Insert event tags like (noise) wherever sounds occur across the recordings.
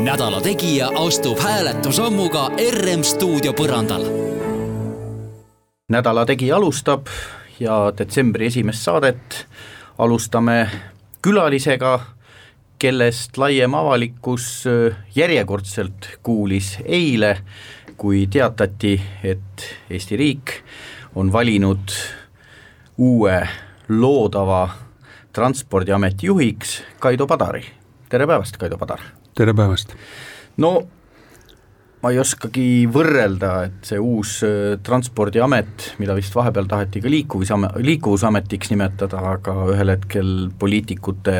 Nädala Tegija astub hääletusammuga RM stuudio põrandal. nädala Tegija alustab ja detsembri esimest saadet alustame külalisega, kellest laiem avalikkus järjekordselt kuulis eile, kui teatati, et Eesti riik on valinud uue loodava Transpordiameti juhiks Kaido Padari. tere päevast, Kaido Padar! Tere päevast! no ma ei oskagi võrrelda, et see uus äh, Transpordiamet, mida vist vahepeal taheti ka liikuvusame-, liikuvusametiks nimetada, aga ühel hetkel poliitikute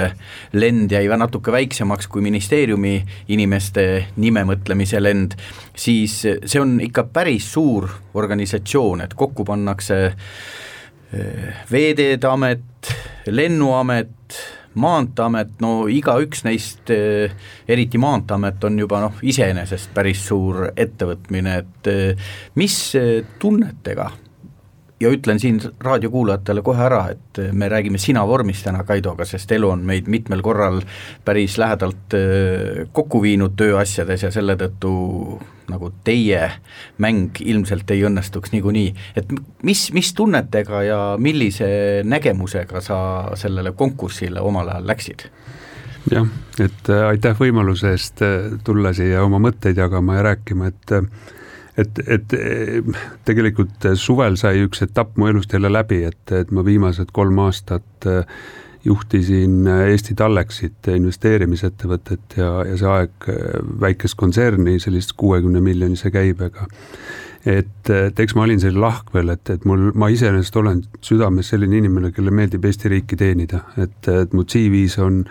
lend jäi natuke väiksemaks kui ministeeriumi inimeste nime mõtlemise lend, siis see on ikka päris suur organisatsioon, et kokku pannakse äh, Veeteede Amet, Lennuamet, Maanteeamet, no igaüks neist, eh, eriti Maanteeamet on juba noh, iseenesest päris suur ettevõtmine, et eh, mis eh, tunnetega ja ütlen siin raadiokuulajatele kohe ära, et me räägime sina vormis täna Kaidoga, sest elu on meid mitmel korral päris lähedalt kokku viinud tööasjades ja selle tõttu nagu teie mäng ilmselt ei õnnestuks niikuinii, et mis, mis tunnetega ja millise nägemusega sa sellele konkursile omal ajal läksid? jah, et aitäh võimaluse eest tulla siia oma mõtteid jagama ja rääkima, et et, et tegelikult suvel sai üks etapp mu elust jälle läbi, et, et ma viimased kolm aastat äh, juhtisin Eesti Tallexit, investeerimisettevõtet ja, ja see aeg äh, väikest kontserni, sellist kuuekümne miljonise käibega. et, et eks ma olin selline lahkvel, et, et mul, ma iseenesest olen südames selline inimene, kellele meeldib Eesti riiki teenida, et, et mu CV-s on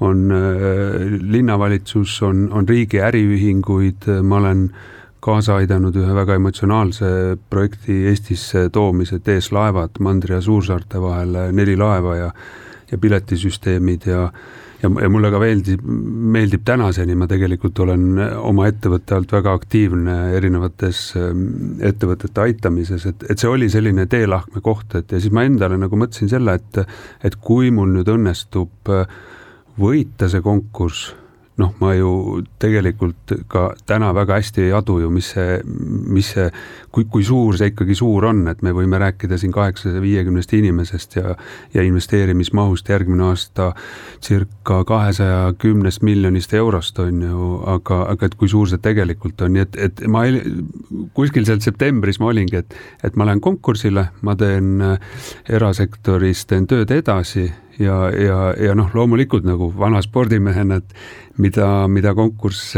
on äh, linnavalitsus, on, on riigi äriühinguid, ma olen äh, kaasa aidanud ühe väga emotsionaalse projekti Eestisse toomise, TS Laevad Mandri ja Suursaarte vahele, neli laeva ja ja piletisüsteemid ja ja, ja mulle ka meeldib, meeldib tänaseni, ma tegelikult olen oma ettevõtte alt väga aktiivne erinevates ähm, ettevõtete aitamises, et, et see oli selline teelahkme koht, et ja siis ma endale nagu mõtlesin selle, et et kui mul nüüd õnnestub äh, võita see konkurss noh, ma ju tegelikult ka täna väga hästi ei adu ju, mis see, mis see, kui, kui suur see ikkagi suur on, et me võime rääkida siin kaheksasaja viiekümnest inimesest ja ja investeerimismahust järgmine aasta circa kahesaja kümnest miljonist eurost, on ju, aga, aga et kui suur see tegelikult on, nii et, et ma ei, kuskil seal septembris ma olingi, et et ma lähen konkursile, ma teen erasektoris, teen tööd edasi ja, ja, ja noh, loomulikult nagu vana spordimehena, et mida, mida konkurss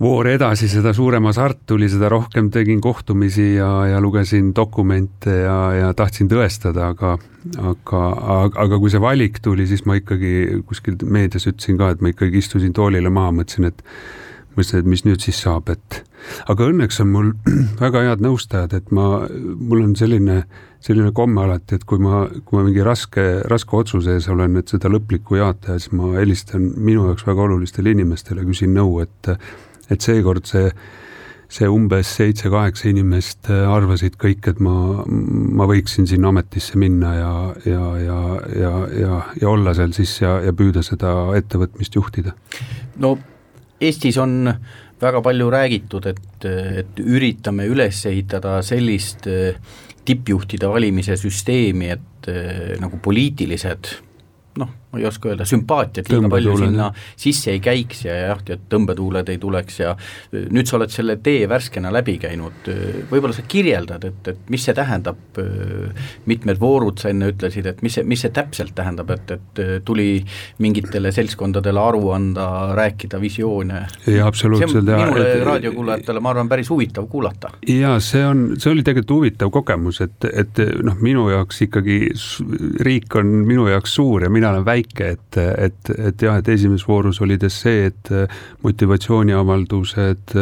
voor edasi, seda suurem hasart tuli, seda rohkem tegin kohtumisi ja, ja lugesin dokumente ja, ja tahtsin tõestada, aga aga, aga, kui see valik tuli, siis ma ikkagi kuskil meedias ütlesin ka, et ma ikkagi istusin toolile maha, mõtlesin, et mõtlesin, et mis nüüd siis saab, et aga õnneks on mul (clears throat) väga head nõustajad, et ma, mul on selline, selline komme alati, et kui ma, kui ma mingi raske, raske otsuse ees olen, et seda lõplikku jaad teha, siis ma helistan minu jaoks väga olulistele inimestele, küsin nõu, et et seekord see see umbes seitse-kaheksa inimest arvasid kõik, et ma, ma võiksin sinna ametisse minna ja, ja, ja, ja, ja, ja olla seal siis ja, ja püüda seda ettevõtmist juhtida. no Eestis on väga palju räägitud, et, et üritame üles ehitada sellist eh, tippjuhtide valimise süsteemi, et eh, nagu poliitilised noh, ma ei oska öelda, sümpaatiat liiga palju sinna sisse ei käiks ja jah, et tõmbetuuled ei tuleks ja nüüd sa oled selle tee värskena läbi käinud, võib-olla sa kirjeldad, et, et mis see tähendab, mitmed voorud sa enne ütlesid, et mis see, mis see täpselt tähendab, et, et tuli mingitele seltskondadele aru anda, rääkida visioone? jaa, absoluutselt. minule et, raadiokuulajatele, ma arvan, päris huvitav kuulata. jaa, see on, see oli tegelikult huvitav kogemus, et, et noh, minu jaoks ikkagi riik on minu jaoks suur ja mina olen väike, väike, et, et, et jah, et esimeses voorus olid esseed, motivatsiooniavaldused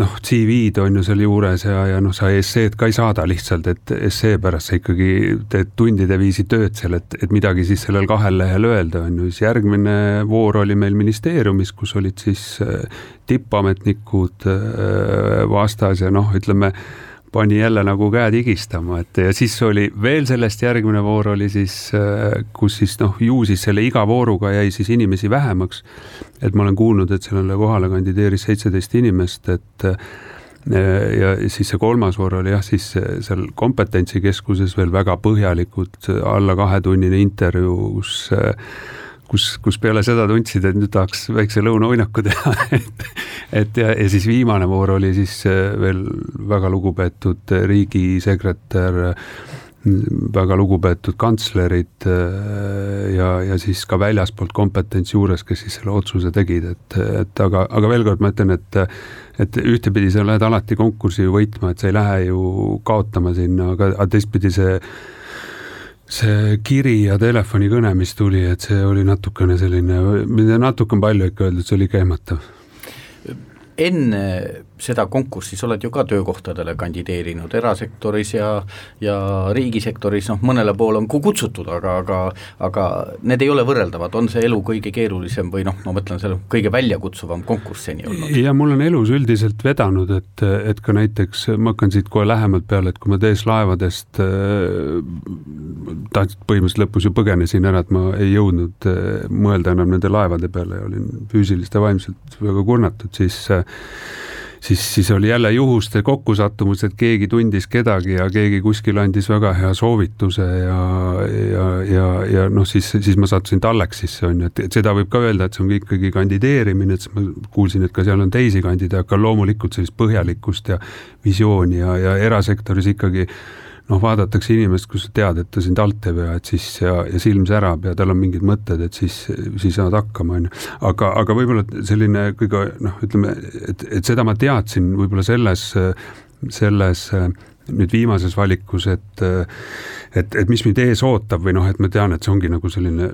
noh, CV-d on ju seal juures ja, ja noh, sa esseed ka ei saada lihtsalt, et essee pärast sa ikkagi teed tundide viisi tööd seal, et, et midagi siis sellel kahel lehel öelda, on ju, siis järgmine voor oli meil ministeeriumis, kus olid siis tippametnikud vastas ja noh, ütleme pani jälle nagu käed higistama, et ja siis oli veel sellest järgmine voor oli siis, äh, kus siis noh, ju siis selle iga vooruga jäi siis inimesi vähemaks. et ma olen kuulnud, et sellele kohale kandideeris seitseteist inimest, et äh, ja siis see kolmas voor oli jah, siis seal kompetentsikeskuses veel väga põhjalikud alla kahetunnine intervjuu, kus äh, kus, kus peale seda tundsid, et nüüd tahaks väikse lõunauinaku teha (laughs) et, et ja, ja siis viimane voor oli siis äh, veel väga lugupeetud riigisekretär, väga lugupeetud kantslerid äh, ja, ja siis ka väljaspoolt kompetents juures, kes siis selle otsuse tegid, et, et aga, aga veel kord ma ütlen, et et ühtepidi sa lähed alati konkursi võitma, et sa ei lähe ju kaotama sinna, aga, teistpidi see see kiri ja telefonikõne, mis tuli, et see oli natukene selline, natuke on palju ikka öeldud, see oli käimatav. Enne seda konkurssi, sa oled ju ka töökohtadele kandideerinud erasektoris ja ja riigisektoris, noh mõnele poole on kutsutud, aga, aga aga need ei ole võrreldavad, on see elu kõige keerulisem või noh, ma mõtlen, selle kõige väljakutsuvam konkurss seni olnud? ja mul on elus üldiselt vedanud, et, et ka näiteks, ma hakkan siit kohe lähemalt peale, et kui ma TS Laevadest äh, tahtsin, põhimõtteliselt lõpus ju põgenesin ära, et ma ei jõudnud äh, mõelda enam nende laevade peale ja olin füüsiliselt ja vaimselt väga kurnatud, siis äh, siis, siis oli jälle juhuste kokkusattumus, et keegi tundis kedagi ja keegi kuskil andis väga hea soovituse ja, ja, ja, ja noh, siis, siis ma sattusin Tallexisse on ju, et, et seda võib ka öelda, et see on ikkagi kandideerimine, et siis ma kuulsin, et ka seal on teisi kandidaate, aga loomulikult sellist põhjalikkust ja visiooni ja, ja erasektoris ikkagi noh, vaadatakse inimest, kui sa tead, et ta sind alt ei vea, et siis ja, ja silm särab ja tal on mingid mõtted, et siis, siis saad hakkama, on ju. aga, aga võib-olla selline kõige noh, ütleme, et, et seda ma teadsin võib-olla selles, selles nüüd viimases valikus, et et, et mis mind ees ootab või noh, et ma tean, et see ongi nagu selline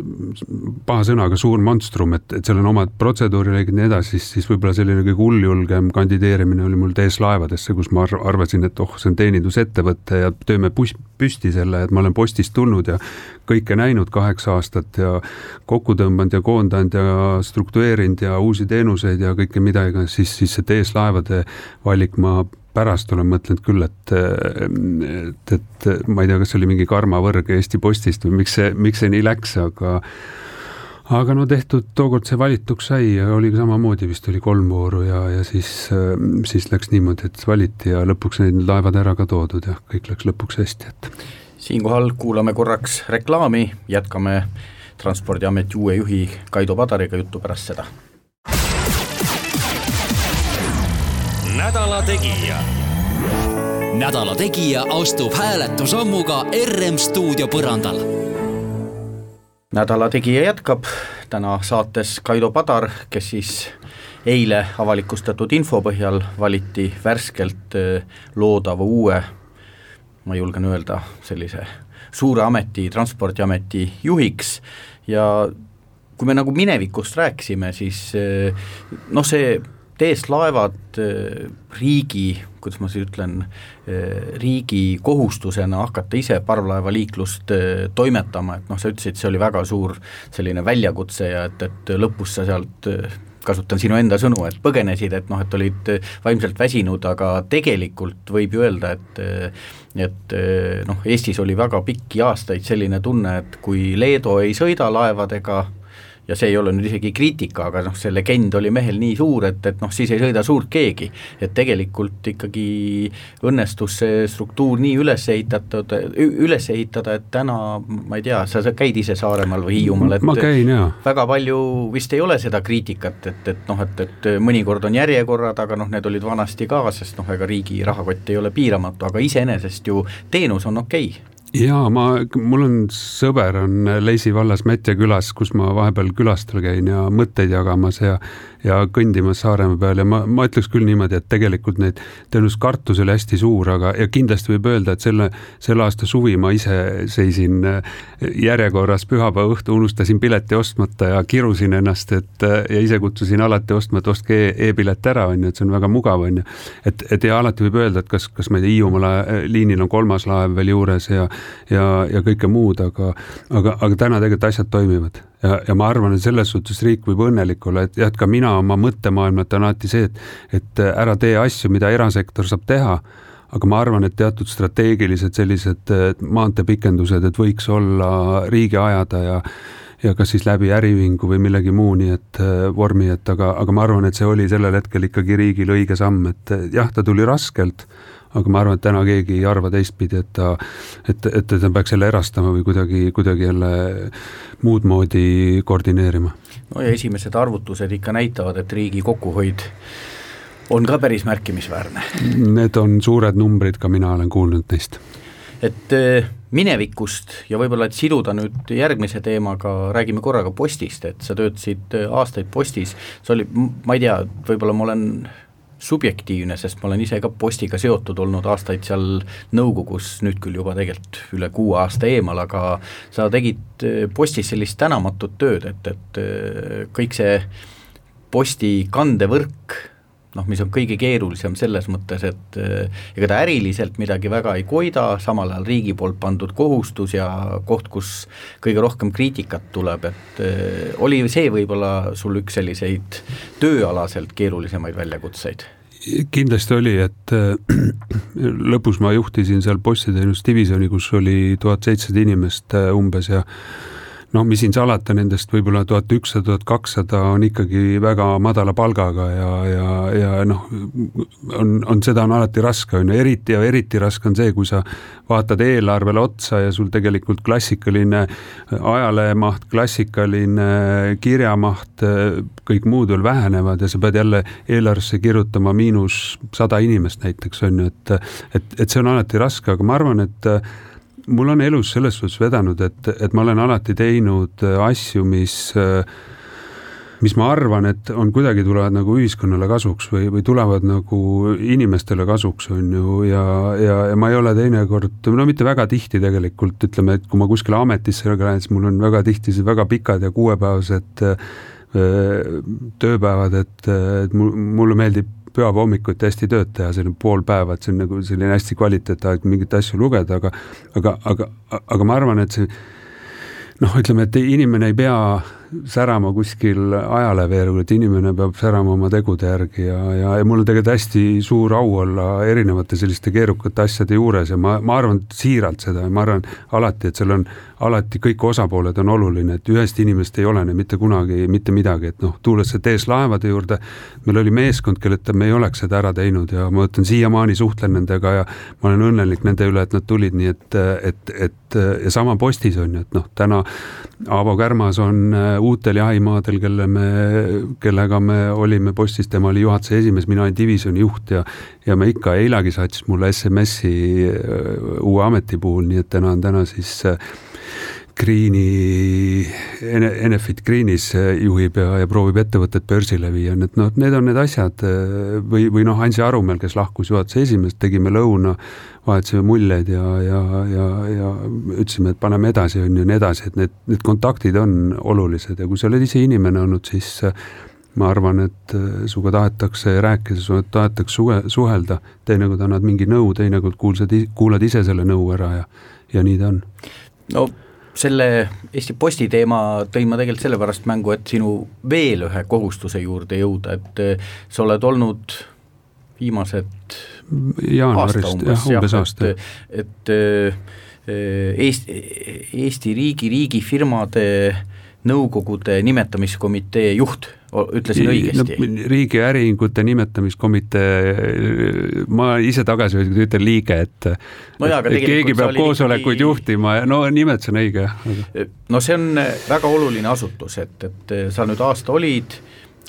paha sõnaga suur monstrum, et, et seal on omad protseduurireeglid ja nii edasi, siis, siis võib-olla selline kõige hulljulgem kandideerimine oli mul TS Laevadesse, kus ma arvasin, et oh, see on teenindusettevõte ja teeme pus-, püsti selle, et ma olen postist tulnud ja kõike näinud kaheksa aastat ja kokku tõmmanud ja koondanud ja struktureerinud ja uusi teenuseid ja kõike mida iganes, siis, siis see TS Laevade valik ma pärast olen mõtelnud küll, et, et, et ma ei tea, kas oli mingi karmavõrg Eesti Postist või miks see, miks see nii läks, aga aga no tehtud, tookord see valituks sai ja oligi samamoodi, vist oli kolm vooru ja, ja siis, siis läks niimoodi, et valiti ja lõpuks need laevad ära ka toodud ja kõik läks lõpuks hästi, et. siinkohal kuulame korraks reklaami, jätkame Transpordiameti uue juhi Kaido Padariga juttu pärast seda nädala Tegija. nädala Tegija astub hääletusammuga RM stuudio põrandal. nädala Tegija jätkab, täna saates Kaido Padar, kes siis eile avalikustatud info põhjal valiti värskelt äh, loodava uue, ma julgen öelda, sellise suure ameti, Transpordiameti juhiks ja kui me nagu minevikust rääkisime, siis äh, noh, see TS Laevad äh, riigi, kuidas ma siis ütlen, äh, riigi kohustusena hakata ise parvlaevaliiklust äh, toimetama, et noh, sa ütlesid, see oli väga suur selline väljakutse ja et, et lõpus sa sealt kasutan sinu enda sõnu, et põgenesid, et noh, et olid vaimselt väsinud, aga tegelikult võib ju öelda, et et noh, Eestis oli väga pikki aastaid selline tunne, et kui Leedo ei sõida laevadega, ja see ei ole nüüd isegi kriitika, aga noh, see legend oli mehel nii suur, et, et noh, siis ei sõida suurt keegi. et tegelikult ikkagi õnnestus see struktuur nii üles ehitatud, üles ehitada, et täna ma ei tea, sa, käid ise Saaremaal või Hiiumaal, et ma käin, jaa. väga palju vist ei ole seda kriitikat, et, et noh, et, et mõnikord on järjekorrad, aga noh, need olid vanasti ka, sest noh, ega riigi rahakott ei ole piiramatu, aga iseenesest ju teenus on okei okay jaa, ma, mul on sõber on Leisi vallas Mätja külas, kus ma vahepeal külastel käin ja mõtteid jagamas ja ja kõndimas Saaremaa peal ja ma, ma ütleks küll niimoodi, et tegelikult neid, tõenäoliselt kartus oli hästi suur, aga, ja kindlasti võib öelda, et selle, selle aasta suvi ma ise seisin äh, järjekorras pühapäeva õhtu, unustasin pileti ostmata ja kirusin ennast, et äh, ja ise kutsusin alati ostma, et ostke e-pilet ära, on ju, et see on väga mugav, on ju. et, et ja alati võib öelda, et kas, kas ma ei tea, Hiiumaa liinil on kolmas laev veel juures ja ja, ja kõike muud, aga, aga, aga täna tegelikult asjad toimivad ja, ja ma arvan, et selles suhtes riik võib õnnelik olla, et jah, et ka mina oma mõttemaailmalt on alati see, et, et ära tee asju, mida erasektor saab teha, aga ma arvan, et teatud strateegilised sellised maanteepikendused, et võiks olla riigi ajada ja ja kas siis läbi äriühingu või millegi muu, nii et vormi, et aga, aga ma arvan, et see oli sellel hetkel ikkagi riigil õige samm, et jah, ta tuli raskelt aga ma arvan, et täna keegi ei arva teistpidi, et ta, et, et ta peaks jälle erastama või kuidagi, kuidagi jälle muud moodi koordineerima. no ja esimesed arvutused ikka näitavad, et riigi kokkuhoid on ka päris märkimisväärne. Need on suured numbrid, ka mina olen kuulnud neist. et äh, minevikust ja võib-olla, et siduda nüüd järgmise teemaga, räägime korraga postist, et sa töötasid äh, aastaid postis, see oli, ma ei tea, võib-olla ma olen subjektiivne, sest ma olen ise ka postiga seotud olnud aastaid seal nõukogus, nüüd küll juba tegelikult üle kuue aasta eemal, aga sa tegid eh, postis sellist tänamatut tööd, et, et eh, kõik see posti kandevõrk noh, mis on kõige keerulisem selles mõttes, et eh, ega ta äriliselt midagi väga ei koida, samal ajal riigi poolt pandud kohustus ja koht, kus kõige rohkem kriitikat tuleb, et oli see võib-olla sul üks selliseid tööalaselt keerulisemaid väljakutseid? kindlasti oli, et äh, (clears throat) lõpus ma juhtisin seal postiteenusdivisjoni, kus oli tuhat seitsesada inimest umbes ja noh, mis siin salata, nendest võib-olla tuhat ükssada, tuhat kakssada on ikkagi väga madala palgaga ja, ja, ja noh, on, on, seda on alati raske, on ju, eriti ja eriti raske on see, kui sa vaatad eelarvele otsa ja sul tegelikult klassikaline ajalehemaht, klassikaline kirjamaht, kõik muud veel vähenevad ja sa pead jälle eelarvesse kirjutama miinus sada inimest näiteks, on ju, et et, et see on alati raske, aga ma arvan, et mul on elus selles suhtes vedanud, et, et ma olen alati teinud äh, asju, mis äh, mis ma arvan, et on kuidagi tulevad nagu ühiskonnale kasuks või, või tulevad nagu inimestele kasuks, on ju, ja, ja, ja ma ei ole teinekord, no mitte väga tihti tegelikult, ütleme, et kui ma kuskile ametisse lähen, siis mul on väga tihti väga pikad ja kuuepäevased äh, tööpäevad, et, et mul, mulle meeldib pühapäeva hommikuti hästi tööd teha, selline pool päeva, et see on nagu selline hästi kvaliteetaeg mingeid asju lugeda, aga aga, aga, aga ma arvan, et see noh, ütleme, et inimene ei pea särama kuskil ajaleheveergul, et inimene peab särama oma tegude järgi ja, ja, ja mul on tegelikult hästi suur au olla erinevate selliste keerukate asjade juures ja ma, ma arvan siiralt seda ja ma arvan alati, et seal on alati kõik osapooled on oluline, et ühest inimesest ei olene mitte kunagi mitte midagi, et noh, tulles TS Laevade juurde, meil oli meeskond, kelleta me ei oleks seda ära teinud ja ma ütlen, siiamaani suhtlen nendega ja ma olen õnnelik nende üle, et nad tulid, nii et, et, et ja sama postis on ju, et noh, täna Aavo Kärmas on äh, uutel jahimaadel, kelle me, kellega me olime postis, tema oli juhatuse esimees, mina olin divisjoni juht ja ja me ikka, eilegi saatis mulle SMS-i äh, uue ameti puhul, nii et täna on täna siis äh, Greeni, Enefit Greenis juhib ja, ja proovib ettevõtet börsile viia, nii et noh, need on need asjad või, või noh, Ansi Arumäel, kes lahkus juhatuse esimees, tegime lõuna, vahetasime muljeid ja, ja, ja, ja ütlesime, et paneme edasi, on ju, nii edasi, et need, need kontaktid on olulised ja kui sa oled ise inimene olnud, siis ma arvan, et sinuga tahetakse rääkida, sinuga tahetakse suhe, suhelda, teinekord annad mingi nõu, teinekord kuulsad, kuulad ise selle nõu ära ja, ja nii ta on. no selle Eesti Posti teema tõin ma tegelikult sellepärast mängu, et sinu veel ühe kohustuse juurde jõuda, et eh, sa oled olnud viimased jaanuarist, jah, umbes aasta. et, et eh, Eesti, Eesti riigi, riigifirmade nõukogude nimetamiskomitee juht ütlesin õigesti no,? riigi äriühingute nimetamiskomitee, ma ise tagasihoidlikult ütlen liige, et no jaa, et keegi peab koosolekuid mingi... juhtima ja no nimetus on õige, no see on väga oluline asutus, et, et sa nüüd aasta olid,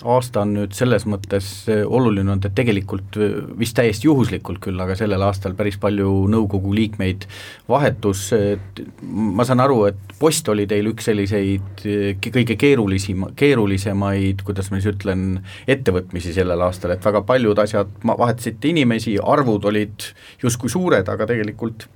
aasta on nüüd selles mõttes oluline olnud, et tegelikult vist täiesti juhuslikult küll, aga sellel aastal päris palju nõukogu liikmeid vahetus, et ma saan aru, et Post oli teil üks selliseid kõige keerulisima, keerulisemaid, kuidas ma siis ütlen, ettevõtmisi sellel aastal, et väga paljud asjad, vahetasite inimesi, arvud olid justkui suured, aga tegelikult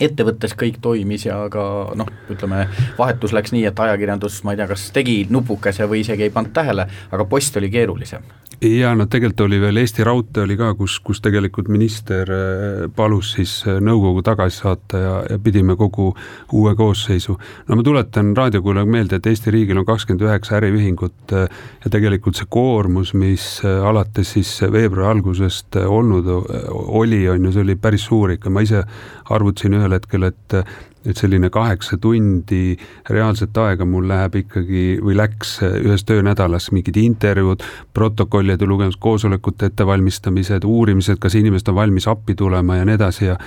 ettevõttes kõik toimis ja ka noh, ütleme vahetus läks nii, et ajakirjandus, ma ei tea, kas tegi nupukese või isegi ei pannud tähele, aga post oli keerulisem ja no tegelikult oli veel Eesti Raudtee oli ka, kus, kus tegelikult minister äh, palus siis äh, nõukogu tagasi saata ja, ja pidime kogu uue koosseisu. no ma tuletan raadiokuulajale meelde, et Eesti riigil on kakskümmend üheksa äriühingut äh, ja tegelikult see koormus, mis alates siis veebruari algusest olnud oli, on ju, see oli päris suur ikka, ma ise arvutasin ühel hetkel, et et selline kaheksa tundi reaalset aega mul läheb ikkagi või läks ühes töönädalas mingid intervjuud, protokollide lugemised, koosolekute ettevalmistamised, uurimised, kas inimesed on valmis appi tulema ja nii edasi ja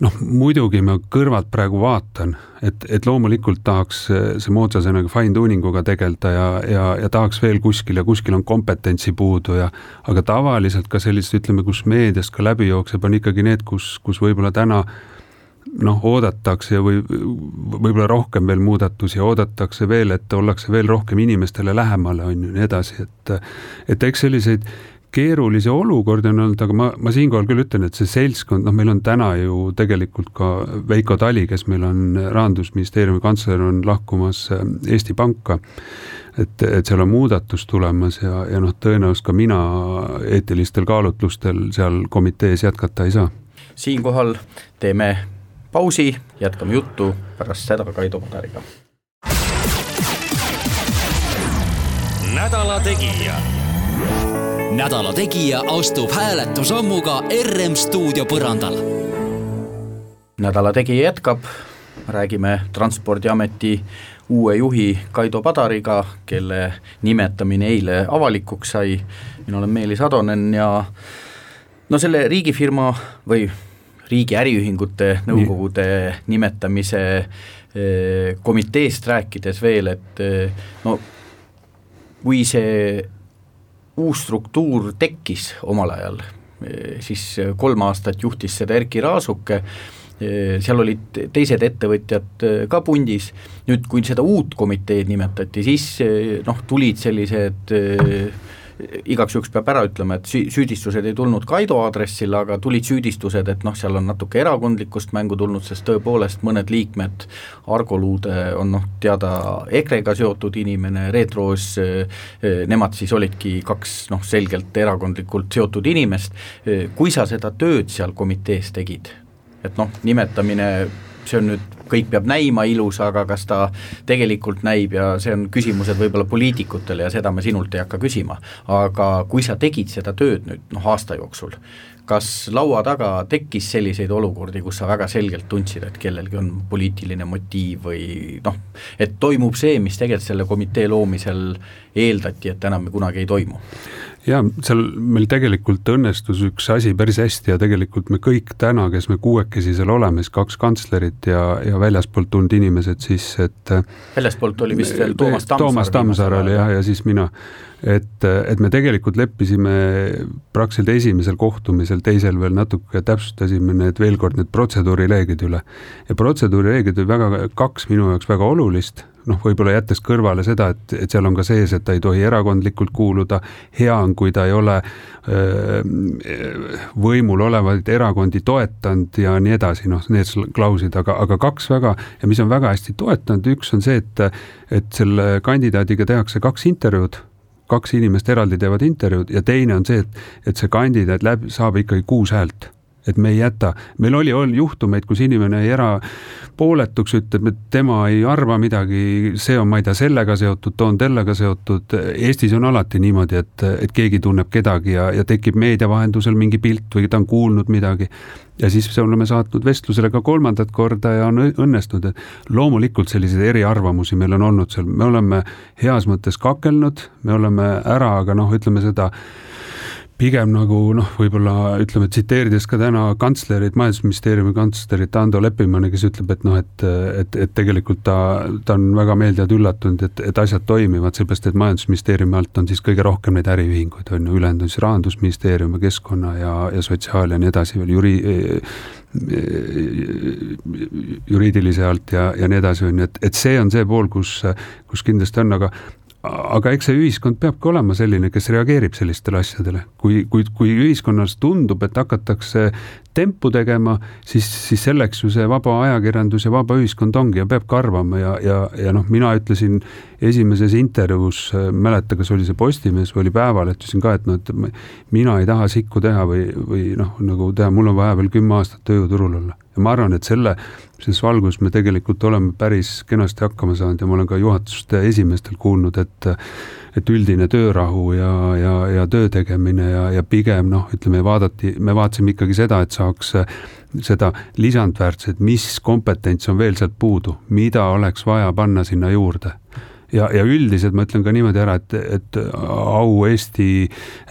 noh, muidugi ma kõrvalt praegu vaatan, et, et loomulikult tahaks see moodsa sõnaga fine tuning uga tegeleda ja, ja, ja tahaks veel kuskil ja kuskil on kompetentsi puudu ja aga tavaliselt ka sellist, ütleme, kus meediast ka läbi jookseb, on ikkagi need, kus, kus võib-olla täna noh, oodatakse või võib-olla rohkem veel muudatusi, oodatakse veel, et ollakse veel rohkem inimestele lähemale, on ju, nii edasi, et et eks selliseid keerulisi olukordi on olnud, aga ma, ma siinkohal küll ütlen, et see seltskond, noh, meil on täna ju tegelikult ka Veiko Tali, kes meil on Rahandusministeeriumi kantsler, on lahkumas äh, Eesti Panka, et, et seal on muudatus tulemas ja, ja noh, tõenäoliselt ka mina eetilistel kaalutlustel seal komitees jätkata ei saa. siinkohal teeme pausi, jätkame juttu pärast seda Kaido Padariga. nädala Tegija. nädala Tegija astub hääletusammuga RM stuudio põrandal. nädala Tegija jätkab, räägime Transpordiameti uue juhi Kaido Padariga, kelle nimetamine eile avalikuks sai, mina olen Meelis Atonen ja no selle riigifirma või riigi äriühingute nõukogude Nii. nimetamise eh, komiteest rääkides veel, et eh, no kui see uus struktuur tekkis omal ajal, eh, siis kolm aastat juhtis seda Erkki Raasuke, seal olid teised ettevõtjad ka pundis, nüüd kui seda uut komiteed nimetati, siis noh, tulid sellised igaks juhuks peab ära ütlema, et süüdistused ei tulnud Kaido aadressil, aga tulid süüdistused, et noh, seal on natuke erakondlikkust mängu tulnud, sest tõepoolest mõned liikmed, Argo Luude on noh, teada EKRE-ga seotud inimene, Reet Roos, nemad siis olidki kaks noh, selgelt erakondlikult seotud inimest, kui sa seda tööd seal komitees tegid, et noh, nimetamine see on nüüd, kõik peab näima ilus, aga kas ta tegelikult näib ja see on küsimused võib-olla poliitikutele ja seda me sinult ei hakka küsima. aga kui sa tegid seda tööd nüüd noh, aasta jooksul, kas laua taga tekkis selliseid olukordi, kus sa väga selgelt tundsid, et kellelgi on poliitiline motiiv või noh, et toimub see, mis tegelikult selle komitee loomisel eeldati, et enam kunagi ei toimu? Jaa, seal meil tegelikult õnnestus üks asi päris hästi ja tegelikult me kõik täna, kes me kuuekesi seal oleme, siis kaks kantslerit ja, ja väljaspoolt tulnud inimesed siis, et väljaspoolt oli vist veel Toomas Tammsaar. Toomas Tammsaar oli jah, ja siis mina. et, et me tegelikult leppisime praktiliselt esimesel kohtumisel, teisel veel natuke täpsustasime need veel kord need protseduurireeglid üle. ja protseduurireeglid olid väga, kaks minu jaoks väga olulist noh, võib-olla jättes kõrvale seda, et, et seal on ka sees, et ta ei tohi erakondlikult kuuluda, hea on, kui ta ei ole öö, võimul olevaid erakondi toetanud ja nii edasi, noh, need klauslid, aga, aga kaks väga ja mis on väga hästi toetanud, üks on see, et et selle kandidaadiga tehakse kaks intervjuud, kaks inimest eraldi teevad intervjuud ja teine on see, et, et see kandidaat läbi, saab ikkagi kuus häält et me ei jäta, meil oli, oli juhtumeid, kus inimene jäi erapooletuks, ütleb, et tema ei arva midagi, see on, ma ei tea, sellega seotud, too on tellega seotud, Eestis on alati niimoodi, et, et keegi tunneb kedagi ja, ja tekib meedia vahendusel mingi pilt või ta on kuulnud midagi. Ja siis oleme saatnud vestlusele ka kolmandat korda ja on õnnestunud, et loomulikult selliseid eriarvamusi meil on olnud seal, me oleme heas mõttes kakelnud, me oleme ära, aga noh, ütleme seda pigem nagu noh, võib-olla ütleme, tsiteerides ka täna kantslerit, majandusministeeriumi kantslerit Ando Leppimanni, kes ütleb, et noh, et, et, et tegelikult ta, ta on väga meeldivalt üllatunud, et, et asjad toimivad, sellepärast et majandusministeeriumi alt on siis kõige rohkem neid äriühinguid, on ju, ülejäänud on siis rahandusministeerium ja keskkonna ja, ja sotsiaal ja nii edasi veel, juri-, juriidilise alt ja, ja nii edasi, on ju, et, et see on see pool, kus, kus kindlasti on, aga aga eks see ühiskond peabki olema selline, kes reageerib sellistele asjadele. kui, kui, kui ühiskonnas tundub, et hakatakse tempu tegema, siis, siis selleks ju see vaba ajakirjandus ja vaba ühiskond ongi ja peabki arvama ja, ja, ja noh, mina ütlesin esimeses intervjuus, mäleta, kas oli see Postimees või oli Päevaleht, ütlesin ka, et noh, et mina ei taha sikku teha või, või noh, nagu teha, mul on vaja veel kümme aastat tööjõuturul olla. ja ma arvan, et selle, selles valguses me tegelikult oleme päris kenasti hakkama saanud ja ma olen ka juhatuste esimeestel kuulnud, et et üldine töörahu ja, ja, ja töö tegemine ja, ja pigem noh, ütleme vaadati, me vaatasime ikkagi seda, et saaks seda lisandväärtust, mis kompetents on veel sealt puudu, mida oleks vaja panna sinna juurde ja, ja üldiselt ma ütlen ka niimoodi ära, et, et au Eesti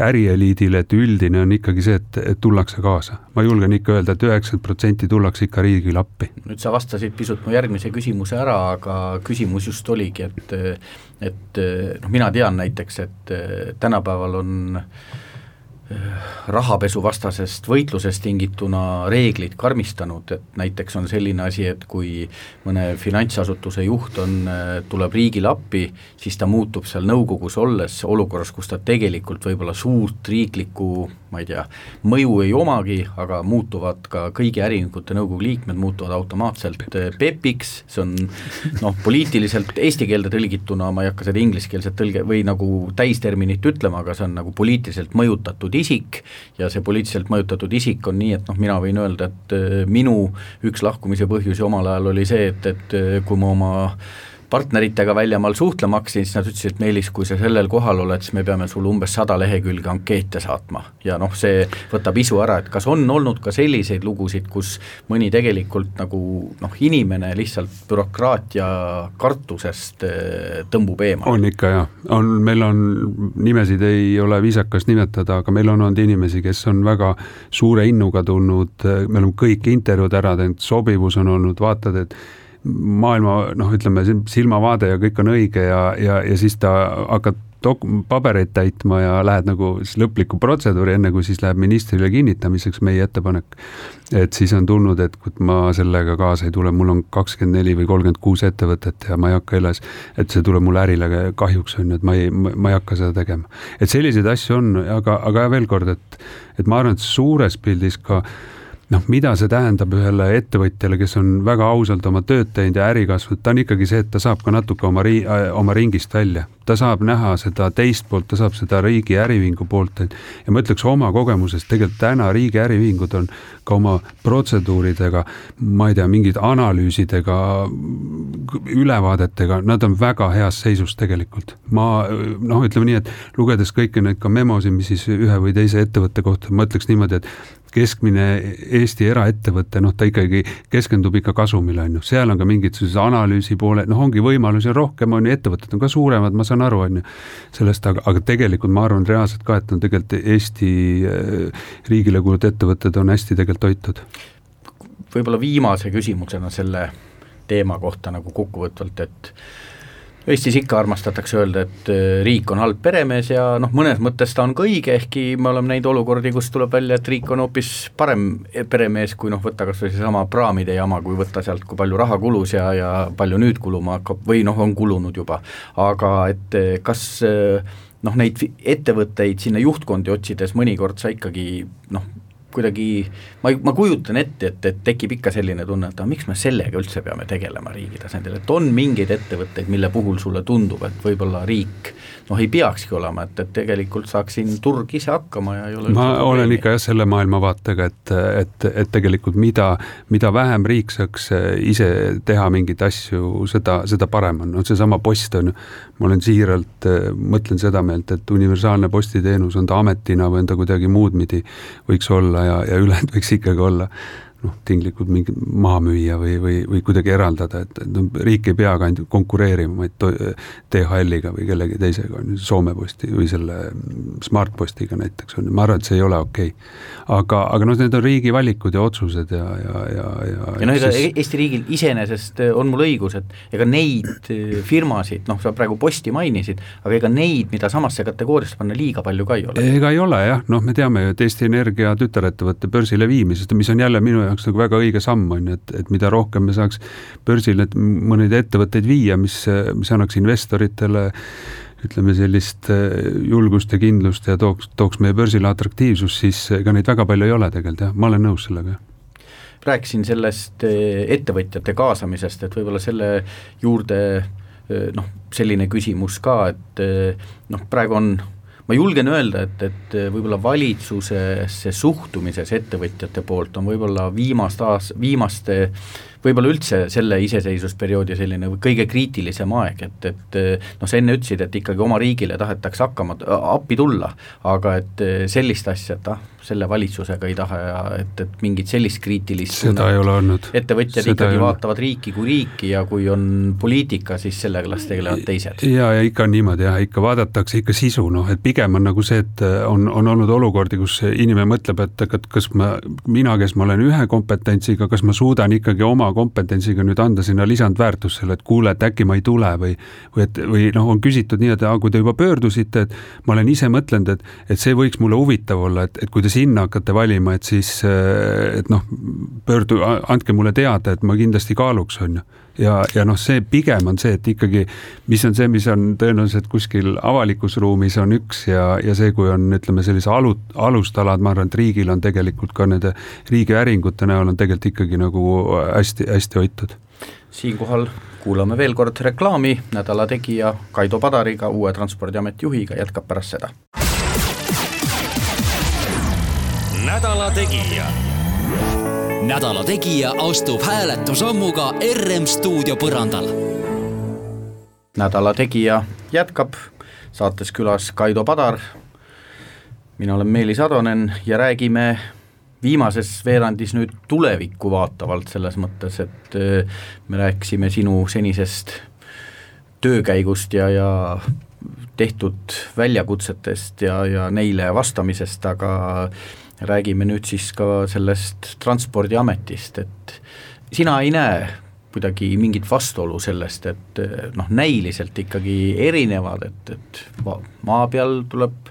ärieliidile, et üldine on ikkagi see, et, et tullakse kaasa. ma julgen ikka öelda et, et üheksakümmend protsenti tullakse ikka riigile appi. nüüd sa vastasid pisut mu järgmise küsimuse ära, aga küsimus just oligi, et et noh, mina tean näiteks, et tänapäeval on äh, rahapesuvastasest võitlusest tingituna reeglid karmistanud, et näiteks on selline asi, et kui mõne finantsasutuse juht on, tuleb riigile appi, siis ta muutub seal nõukogus olles olukorras, kus ta tegelikult võib-olla suurt riiklikku ma ei tea, mõju ei omagi, aga muutuvad ka kõigi äriühingute nõukogu liikmed muutuvad automaatselt PEP-iks, see on noh, poliitiliselt eesti keelde tõlgituna, ma ei hakka seda ingliskeelset tõlge või nagu täisterminit ütlema, aga see on nagu poliitiliselt mõjutatud isik ja see poliitiliselt mõjutatud isik on nii, et noh, mina võin öelda, et äh, minu üks lahkumise põhjusi omal ajal oli see, et, et äh, kui ma oma partneritega väljamaal suhtlema hakkasin, siis nad ütlesid, et Meelis, kui sa sellel kohal oled, siis me peame sulle umbes sada lehekülge ankeete saatma. ja noh, see võtab isu ära, et kas on olnud ka selliseid lugusid, kus mõni tegelikult nagu noh, inimene lihtsalt bürokraatia kartusest eh, tõmbub eemale? on ikka jah, on, meil on, nimesid ei ole viisakas nimetada, aga meil on olnud inimesi, kes on väga suure innuga tulnud, me oleme kõik intervjuud ära teinud, sobivus on olnud, vaatad, et maailma noh, ütleme silmavaade ja kõik on õige ja, ja, ja siis ta hakkad dok-, pabereid täitma ja lähed nagu siis lõplikku protseduuri, enne kui siis läheb ministrile kinnitamiseks meie ettepanek. et siis on tulnud, et kui ma sellega kaasa ei tule, mul on kakskümmend neli või kolmkümmend kuus ettevõtet ja ma ei hakka üles, et see tuleb mulle ärile kahjuks, on ju, et ma ei, ma ei hakka seda tegema. et selliseid asju on, aga, aga veel kord, et, et ma arvan, et suures pildis ka noh, mida see tähendab ühele ettevõtjale, kes on väga ausalt oma tööd teinud ja äri kasvanud, ta on ikkagi see, et ta saab ka natuke oma ri-, oma ringist välja. ta saab näha seda teist poolt, ta saab seda riigi äriühingu poolt, et ja ma ütleks oma kogemusest, tegelikult täna riigi äriühingud on ka oma protseduuridega, ma ei tea, mingid analüüsidega, ülevaadetega, nad on väga heas seisus tegelikult. ma noh, ütleme nii, et lugedes kõiki neid ka memosid, mis siis ühe või teise ettevõtte kohta, ma ütleks niimoodi, et keskmine Eesti eraettevõte, noh, ta ikkagi keskendub ikka kasumile, on ju, seal on ka mingid sellised analüüsi poole, noh, ongi võimalusi rohkem, on ju, ettevõtted on ka suuremad, ma saan aru, on ju, sellest, aga, aga tegelikult ma arvan reaalselt ka, et on tegelikult Eesti äh, riigile kuuluvad ettevõtted on hästi tegelikult hoitud. võib-olla viimase küsimusena selle teema kohta nagu kokkuvõtvalt, et Eestis ikka armastatakse öelda, et äh, riik on halb peremees ja noh, mõnes mõttes ta on ka õige, ehkki me oleme näinud olukordi, kus tuleb välja, et riik on hoopis parem peremees, kui noh, võtta kas või seesama praamide jama, kui võtta sealt, kui palju raha kulus ja, ja palju nüüd kuluma hakkab või noh, on kulunud juba. aga et äh, kas äh, noh, neid ettevõtteid sinna juhtkondi otsides mõnikord sa ikkagi noh, kuidagi ma, ma kujutan ette, et, et tekib ikka selline tunne, et aga miks me sellega üldse peame tegelema riigi tasandil, et on mingeid ettevõtteid, mille puhul sulle tundub, et võib-olla riik noh, ei peakski olema, et, et tegelikult saaks siin turg ise hakkama ja ei ole ma olen ikka jah selle maailmavaatega, et, et, et tegelikult mida, mida vähem riik saaks ise teha mingeid asju, seda, seda parem on, no seesama post on ju, ma olen siiralt, mõtlen seda meelt, et universaalne postiteenus, on ta ametina või on ta kuidagi muud pidi, võiks olla ja, ja ülejäänud võiks ikkagi olla noh, tinglikult mingi maha müüa või, või, või kuidagi eraldada, et, et noh, riik ei pea ka ainult konkureerima, vaid DHL-iga või kellegi teisega, on ju, Soome Posti või selle Smartpostiga näiteks on ju, ma arvan, et see ei ole okei okay. aga, aga noh, need on riigi valikud ja otsused ja, ja, ja, ja ja noh, ega siis... Eesti riigil iseenesest on mul õigus, et ega neid firmasid, noh, sa praegu Posti mainisid, aga ega neid, mida samasse kategooriasse panna, liiga palju ka ei ole. ega ei ole jah, noh, me teame ju, et Eesti Energia tütarettevõtte börsile viimisest, mis on jälle minu jaoks nagu väga õige samm, on ju, et, et mida rohkem me saaks börsile mõneid ettevõtteid viia, mis, mis annaks investoritele ütleme sellist äh, julgust ja kindlust ja tooks, tooks meie börsile atraktiivsust, siis ega neid väga palju ei ole tegelikult jah, ma olen nõus sellega rääkisin sellest äh, ettevõtjate kaasamisest, et võib-olla selle juurde äh, noh, selline küsimus ka, et noh, praegu on ma julgen öelda, et, et võib-olla valitsusesse suhtumises ettevõtjate poolt on võib-olla viimast aas-, viimaste võib-olla üldse selle iseseisvusperioodi selline kõige kriitilisem aeg, et, et noh, sa enne ütlesid, et ikkagi oma riigile tahetakse hakkama, appi tulla, aga et sellist asja, et ah, selle valitsusega ei taha ja et, et mingit sellist kriitilist seda ei ole olnud. ettevõtjad seda ikkagi vaatavad riiki kui riiki ja kui on poliitika, siis sellega las tegelevad teised. ja, ja ikka on niimoodi jah, ikka vaadatakse ikka sisu, noh et pigem on nagu see, et on, on olnud olukordi, kus inimene mõtleb, et kas ma, mina, kes ma olen ühe kompetentsiga, kas ma suudan ikkagi oma kompetentsiga nüüd anda sinna lisandväärtust selle, et kuule, et äkki ma ei tule või või et, või noh, on küsitud nii, et aa, kui te juba pöördusite, et ma olen ise mõtlenud, et et see võiks mulle huvitav olla, et, et kui te sinna hakkate valima, et siis, et noh, pöördu, andke mulle teada, et ma kindlasti kaaluks, on ju. Ja, ja noh, see pigem on see, et ikkagi, mis on see, mis on tõenäoliselt kuskil avalikus ruumis on üks ja, ja see, kui on, ütleme, sellise alu, alustalad, ma arvan, et riigil on tegelikult ka nende riigi äringute näol on tegelikult ikkagi nagu hästi-hästi hoitud. siinkohal kuulame veel kord reklaami, nädala tegija Kaido Padariga, uue Transpordiameti juhiga, jätkab pärast seda nädala Tegija. Nädala Tegija astub hääletusammuga RM stuudio põrandal. nädala Tegija jätkab, saates külas Kaido Padar, mina olen Meelis Atonen ja räägime viimases veerandis nüüd tulevikku vaatavalt, selles mõttes, et äh, me rääkisime sinu senisest töökäigust ja, ja tehtud väljakutsetest ja, ja neile vastamisest, aga räägime nüüd siis ka sellest Transpordiametist, et sina ei näe kuidagi mingit vastuolu sellest, et noh, näiliselt ikkagi erinevad, et, et maa peal tuleb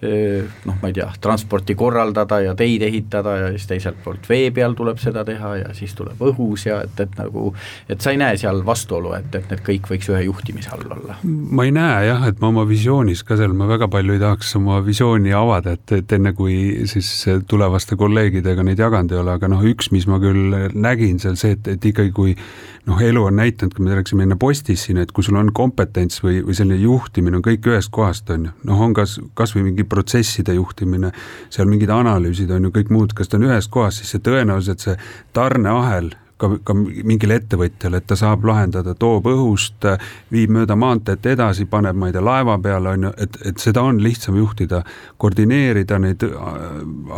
noh, ma ei tea, transporti korraldada ja teid ehitada ja siis teiselt poolt vee peal tuleb seda teha ja siis tuleb õhus ja et, et nagu, et sa ei näe seal vastuolu, et, et need kõik võiks ühe juhtimise all olla? ma ei näe jah, et ma oma visioonis ka seal, ma väga palju ei tahaks oma visiooni avada, et, et enne kui siis tulevaste kolleegidega neid jaganud ei ole, aga noh, üks, mis ma küll nägin seal see, et, et ikkagi kui noh, elu on näidanud, kui me rääkisime enne postist siin, et kui sul on kompetents või, või selline juhtimine on kõik ühest kohast, on ju, noh, on kas, kas või mingi protsesside juhtimine, seal mingid analüüsid on ju, kõik muud, kas ta on ühes kohas, siis see tõenäoliselt see tarneahel ka, ka mingile ettevõtjale, et ta saab lahendada, toob õhust, viib mööda maanteed edasi, paneb, ma ei tea, laeva peale, on ju, et, et seda on lihtsam juhtida, koordineerida neid äh,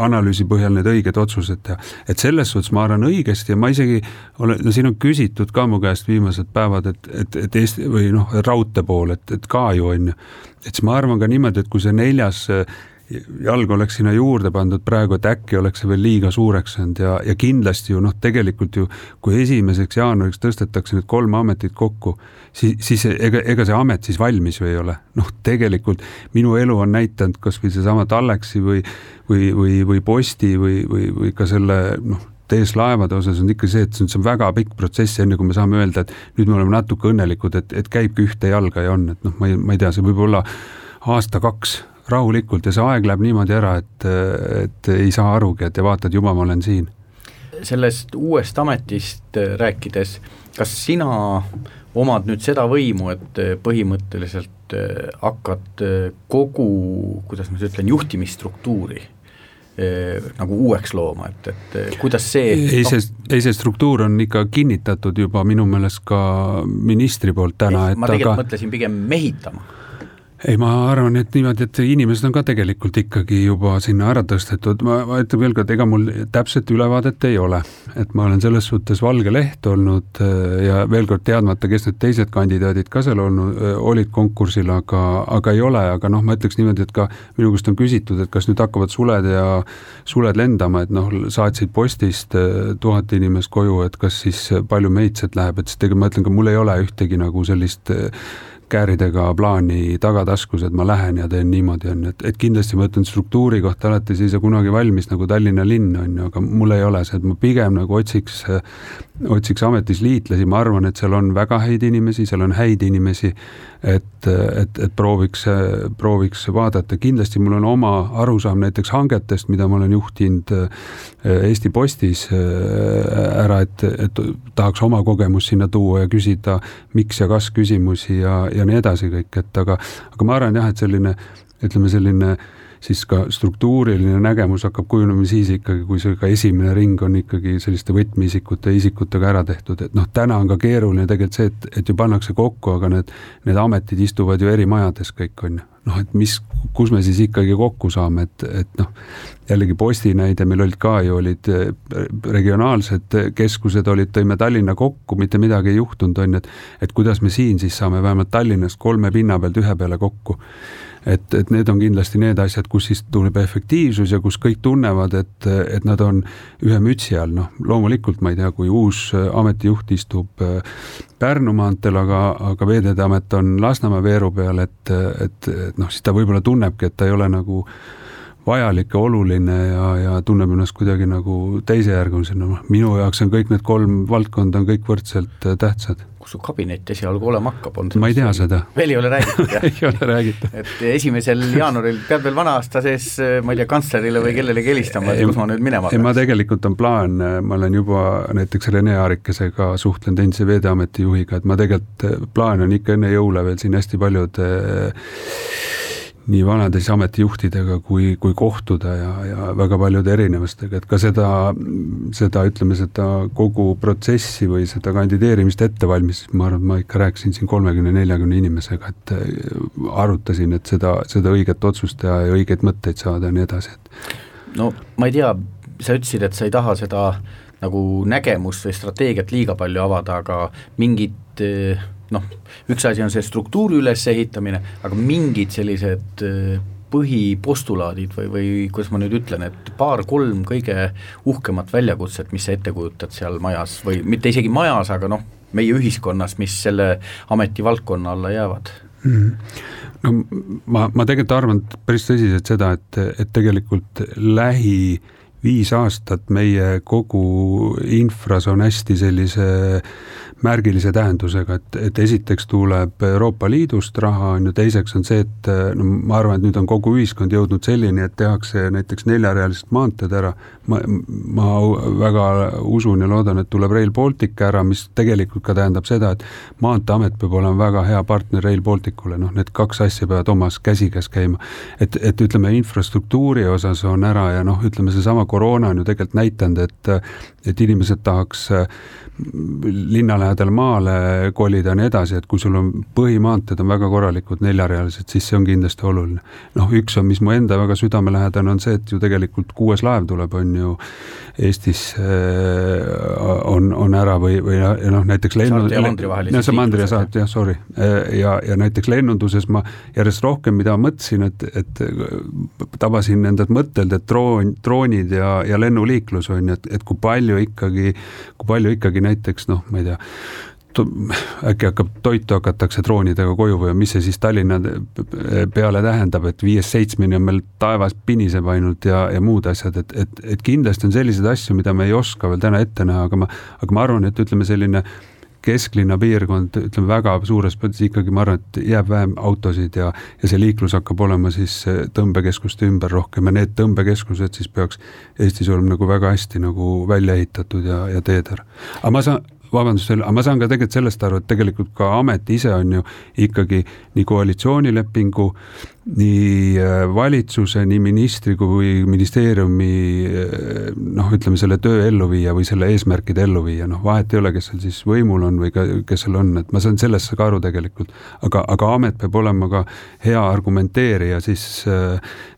analüüsi põhjal need õiged otsused teha. et selles suhtes ma arvan õigesti ja ma isegi olen, no siin on küsitud ka mu käest viimased päevad, et, et, et Eesti või noh, raudtee pool, et, et ka ju on ju, et siis ma arvan ka niimoodi, et kui see neljas jalg oleks sinna juurde pandud praegu, et äkki oleks see veel liiga suureks saanud ja, ja kindlasti ju noh, tegelikult ju kui esimeseks jaanuariks tõstetakse need kolm ametit kokku, siis, siis ega, ega see amet siis valmis ju ei ole. noh, tegelikult minu elu on näidanud kas või seesama Tallexi või, või, või, või Posti või, või, või ka selle noh, TS Laevade osas on ikka see, et see on väga pikk protsess, enne kui me saame öelda, et nüüd me oleme natuke õnnelikud, et, et käibki ühte jalga ja on, et noh, ma ei, ma ei tea, see võib olla aasta-kaks rahulikult ja see aeg läheb niimoodi ära, et, et ei saa arugi, et ja vaatad, juba ma olen siin. sellest uuest ametist rääkides, kas sina omad nüüd seda võimu, et põhimõtteliselt hakkad kogu, kuidas ma siis ütlen, juhtimisstruktuuri nagu uueks looma, et, et kuidas see ei, see, ei see struktuur on ikka kinnitatud juba minu meelest ka ministri poolt täna, et ma tegelikult aga... mõtlesin pigem mehitama ei, ma arvan, et niimoodi, et inimesed on ka tegelikult ikkagi juba sinna ära tõstetud, ma, ma ütlen veel kord, ega mul täpset ülevaadet ei ole. et ma olen selles suhtes valge leht olnud äh, ja veel kord teadmata, kes need teised kandidaadid ka seal olnud, äh, olid konkursil, aga, aga ei ole, aga noh, ma ütleks niimoodi, et ka minu käest on küsitud, et kas nüüd hakkavad suled ja suled lendama, et noh, saatsid postist äh, tuhat inimest koju, et kas siis palju meid sealt läheb, et siis tegelikult ma ütlen ka, mul ei ole ühtegi nagu sellist kääridega plaani tagataskus, et ma lähen ja teen niimoodi, on ju, et, et kindlasti ma ütlen struktuuri kohta alati sa ei saa kunagi valmis nagu Tallinna linn, on ju, aga mul ei ole see, et ma pigem nagu otsiks, otsiks ametis liitlasi, ma arvan, et seal on väga häid inimesi, seal on häid inimesi, et, et, et prooviks, prooviks vaadata, kindlasti mul on oma arusaam näiteks hangetest, mida ma olen juhtinud äh, Eesti Postis äh, ära, et, et tahaks oma kogemust sinna tuua ja küsida miks ja kas küsimusi ja, ja nii edasi kõik, et aga, aga ma arvan jah, et selline ütleme, selline äh, siis ka struktuuriline nägemus hakkab kujunema siis ikkagi, kui see ka esimene ring on ikkagi selliste võtmeisikute, isikutega ära tehtud, et noh, täna on ka keeruline tegelikult see, et, et ju pannakse kokku, aga need, need ametid istuvad ju eri majades kõik, on ju. noh, et mis, kus me siis ikkagi kokku saame, et, et noh, jällegi Posti näide, meil olid ka ju, olid eh, regionaalsed keskused olid, tõime Tallinna kokku, mitte midagi ei juhtunud, on ju, et et kuidas me siin siis saame vähemalt Tallinnast kolme pinna pealt ühe peale kokku et, et need on kindlasti need asjad, kus siis tuleb efektiivsus ja kus kõik tunnevad, et, et nad on ühe mütsi all, noh loomulikult ma ei tea, kui uus ametijuht istub äh, Pärnu maanteel, aga, aga Veeteede Amet on Lasnamäe veeru peal, et, et, et noh, siis ta võib-olla tunnebki, et ta ei ole nagu vajalik ja oluline ja, ja tunneb ennast kuidagi nagu teisejärgulisena, noh minu jaoks on kõik need kolm valdkonda on kõik võrdselt äh, tähtsad kus su kabinet esialgu olema hakkab, on ma ei tea seda. (laughs) veel ei ole räägitud, jah (laughs) ei ole räägitud. et esimesel jaanuaril peab veel vana aasta sees, ma ei tea, kantslerile või kellelegi helistama, et kus ma nüüd minema peaks? ma tegelikult on plaan, ma olen juba näiteks Rene Aarikesega suhtlenud endise Veeteameti juhiga, et ma tegelikult, plaan on ikka enne jõule veel siin hästi paljud nii vanade siis ametijuhtidega kui, kui kohtuda ja, ja väga paljude erinevustega, et ka seda, seda ütleme, seda kogu protsessi või seda kandideerimist ette valmistas, ma arvan, et ma ikka rääkisin siin kolmekümne, neljakümne inimesega, et äh, arutasin, et seda, seda õiget otsust teha ja õigeid mõtteid saada ja nii edasi, et. no ma ei tea, sa ütlesid, et sa ei taha seda nagu nägemust või strateegiat liiga palju avada, aga mingid äh, noh, üks asi on see struktuuri ülesehitamine, aga mingid sellised äh, põhipostulaadid või, või kuidas ma nüüd ütlen, et paar-kolm kõige uhkemat väljakutset, mis sa ette kujutad seal majas või mitte isegi majas, aga noh, meie ühiskonnas, mis selle ametivaldkonna alla jäävad mm? -hmm no ma, ma tegelikult arvan päris tõsiselt seda, et, et tegelikult lähi viis aastat meie kogu infras on hästi sellise äh, märgilise tähendusega, et, et esiteks tuleb Euroopa Liidust raha, on ju, teiseks on see, et no ma arvan, et nüüd on kogu ühiskond jõudnud selleni, et tehakse näiteks neljarealised maanteed ära, ma, ma väga usun ja loodan, et tuleb Rail Baltic ära, mis tegelikult ka tähendab seda, et Maanteeamet peab olema väga hea partner Rail Balticule, noh, need kaks asja peavad omas käsikäes käima. et, et ütleme, infrastruktuuri osas on ära ja noh, ütleme seesama koroona on ju tegelikult näidanud, et et inimesed tahaks linna lähedal maale kolida ja nii edasi, et kui sul on põhimaanteed on väga korralikud neljarealised, siis see on kindlasti oluline. noh, üks on, mis mu enda väga südamelähedane on see, et ju tegelikult kuues laev tuleb, on ju Eestis äh, on, on ära või, või noh, näiteks lennu-. vahelised. see mandri ja saart jah, sorry. Ja, ja näiteks lennunduses ma järjest rohkem, mida mõtlesin, et, et tabasin endalt mõttelt, et droon, droonid ja, ja lennuliiklus on ju, et, et kui palju ikkagi, kui palju ikkagi näiteks noh, ma ei tea, äkki hakkab, toitu hakatakse droonidega koju või mis see siis Tallinna peale tähendab, et viiest seitsmeni on meil taevas piniseb ainult ja, ja muud asjad, et, et, et kindlasti on selliseid asju, mida me ei oska veel täna ette näha, aga ma, aga ma arvan, et ütleme, selline kesklinna piirkond, ütleme väga suures mõttes ikkagi ma arvan, et jääb vähem autosid ja, ja see liiklus hakkab olema siis tõmbekeskuste ümber rohkem ja need tõmbekeskused siis peaks Eestis olema nagu väga hästi nagu välja ehitatud ja, ja teedel. aga ma saan vabandust, aga ma saan ka tegelikult sellest aru, et tegelikult ka amet ise on ju ikkagi nii koalitsioonilepingu nii äh, valitsuse, nii ministri kui ministeeriumi noh, ütleme selle töö ellu viia või selle eesmärkide ellu viia, noh vahet ei ole, kes seal siis võimul on või ka, kes seal on, et ma saan sellest ka aru tegelikult. aga, aga amet peab olema ka hea argumenteerija siis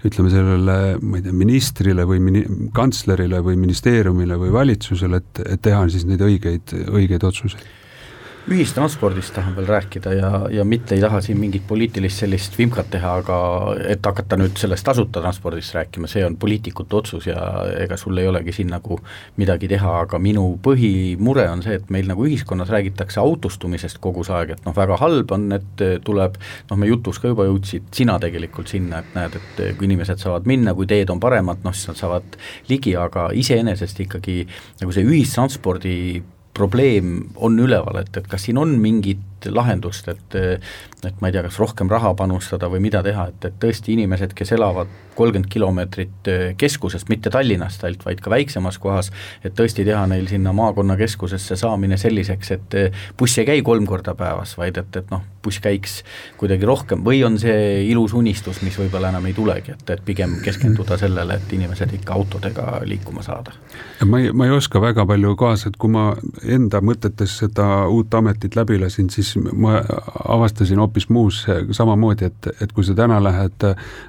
ütleme sellele, ma ei tea, ministrile või mini-, kantslerile või ministeeriumile või valitsusele, et, et teha siis neid õigeid, õigeid otsuseid ühistranspordist tahan veel rääkida ja, ja mitte ei taha siin mingit poliitilist sellist vimkat teha, aga et hakata nüüd sellest tasuta transpordist rääkima, see on poliitikute otsus ja ega sul ei olegi siin nagu midagi teha, aga minu põhimure on see, et meil nagu ühiskonnas räägitakse autostumisest kogu see aeg, et noh, väga halb on, et tuleb noh, me jutus ka juba jõudsid sina tegelikult sinna, et näed, et kui inimesed saavad minna, kui teed on paremad, noh siis nad saavad ligi, aga iseenesest ikkagi nagu see ühistranspordi probleem on üleval, et, et kas siin on mingit lahendust, et et ma ei tea, kas rohkem raha panustada või mida teha, et, et tõesti inimesed, kes elavad kolmkümmend kilomeetrit äh, keskusest, mitte Tallinnast ainult, vaid ka väiksemas kohas, et tõesti teha neil sinna maakonnakeskusesse saamine selliseks, et äh, buss ei käi kolm korda päevas, vaid et, et noh, buss käiks kuidagi rohkem või on see ilus unistus, mis võib-olla enam ei tulegi, et, et pigem keskenduda sellele, et inimesed ikka autodega liikuma saada? ma ei, ma ei oska väga palju kaasa, et kui ma enda mõtetes seda uut ametit läbi lasin, siis ma avastasin hoopis muus samamoodi, et, et kui sa täna lähed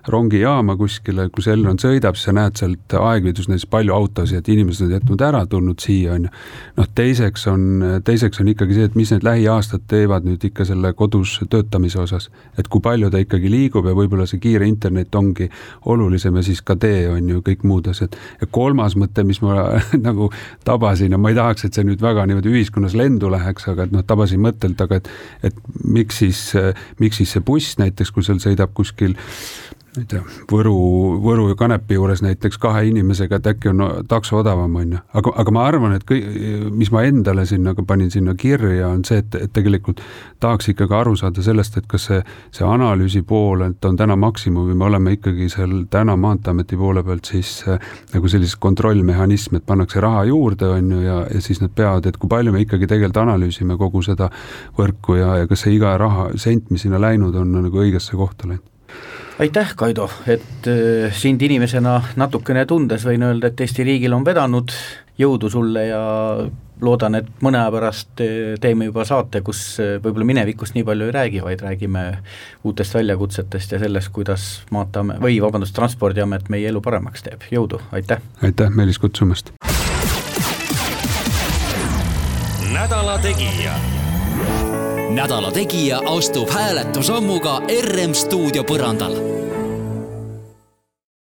rongijaama kuskile, kus Elron sõidab, siis sa näed sealt aegviidus näiteks palju autosid, et inimesed on jätnud ära, tulnud siia, on ju. noh, teiseks on, teiseks on ikkagi see, et mis need lähiaastad teevad nüüd ikka selle kodus töötamise osas. et kui palju ta ikkagi liigub ja võib-olla see kiire internet ongi olulisem ja siis ka tee on ju kõik muud asjad. ja kolmas mõte, mis ma (laughs) nagu tabasin ja ma ei tahaks, et see nüüd väga niimoodi ühiskonnas lendu läheks, aga et noh, tabasin mõttelt, aga et, et miks siis miks siis see buss näiteks, kui seal sõidab kuskil ma ei tea, Võru, Võru ja Kanepi juures näiteks kahe inimesega, et äkki on takso odavam, on ju. aga, aga ma arvan, et kõik, mis ma endale sinna panin sinna kirja, on see, et, et tegelikult tahaks ikkagi aru saada sellest, et kas see, see analüüsi pool, et on täna maksimum või me oleme ikkagi seal täna Maanteeameti poole pealt siis äh, nagu sellises kontrollmehhanism, et pannakse raha juurde, on ju, ja, ja siis nad peavad, et kui palju me ikkagi tegelikult analüüsime kogu seda võrku ja, ja kas see iga raha, sent, mis sinna läinud on, on nagu õigesse kohta läinud aitäh, Kaido, et äh, sind inimesena natukene tundes võin öelda, et Eesti riigil on vedanud, jõudu sulle ja loodan, et mõne aja pärast äh, teeme juba saate, kus äh, võib-olla minevikust nii palju ei räägi, vaid räägime uutest väljakutsetest ja sellest, kuidas Maanteeamet või vabandust, Transpordiamet meie elu paremaks teeb, jõudu, aitäh! aitäh, Meelis, kutsumast! nädala Tegija nädala Tegija astub hääletusammuga RM stuudio põrandal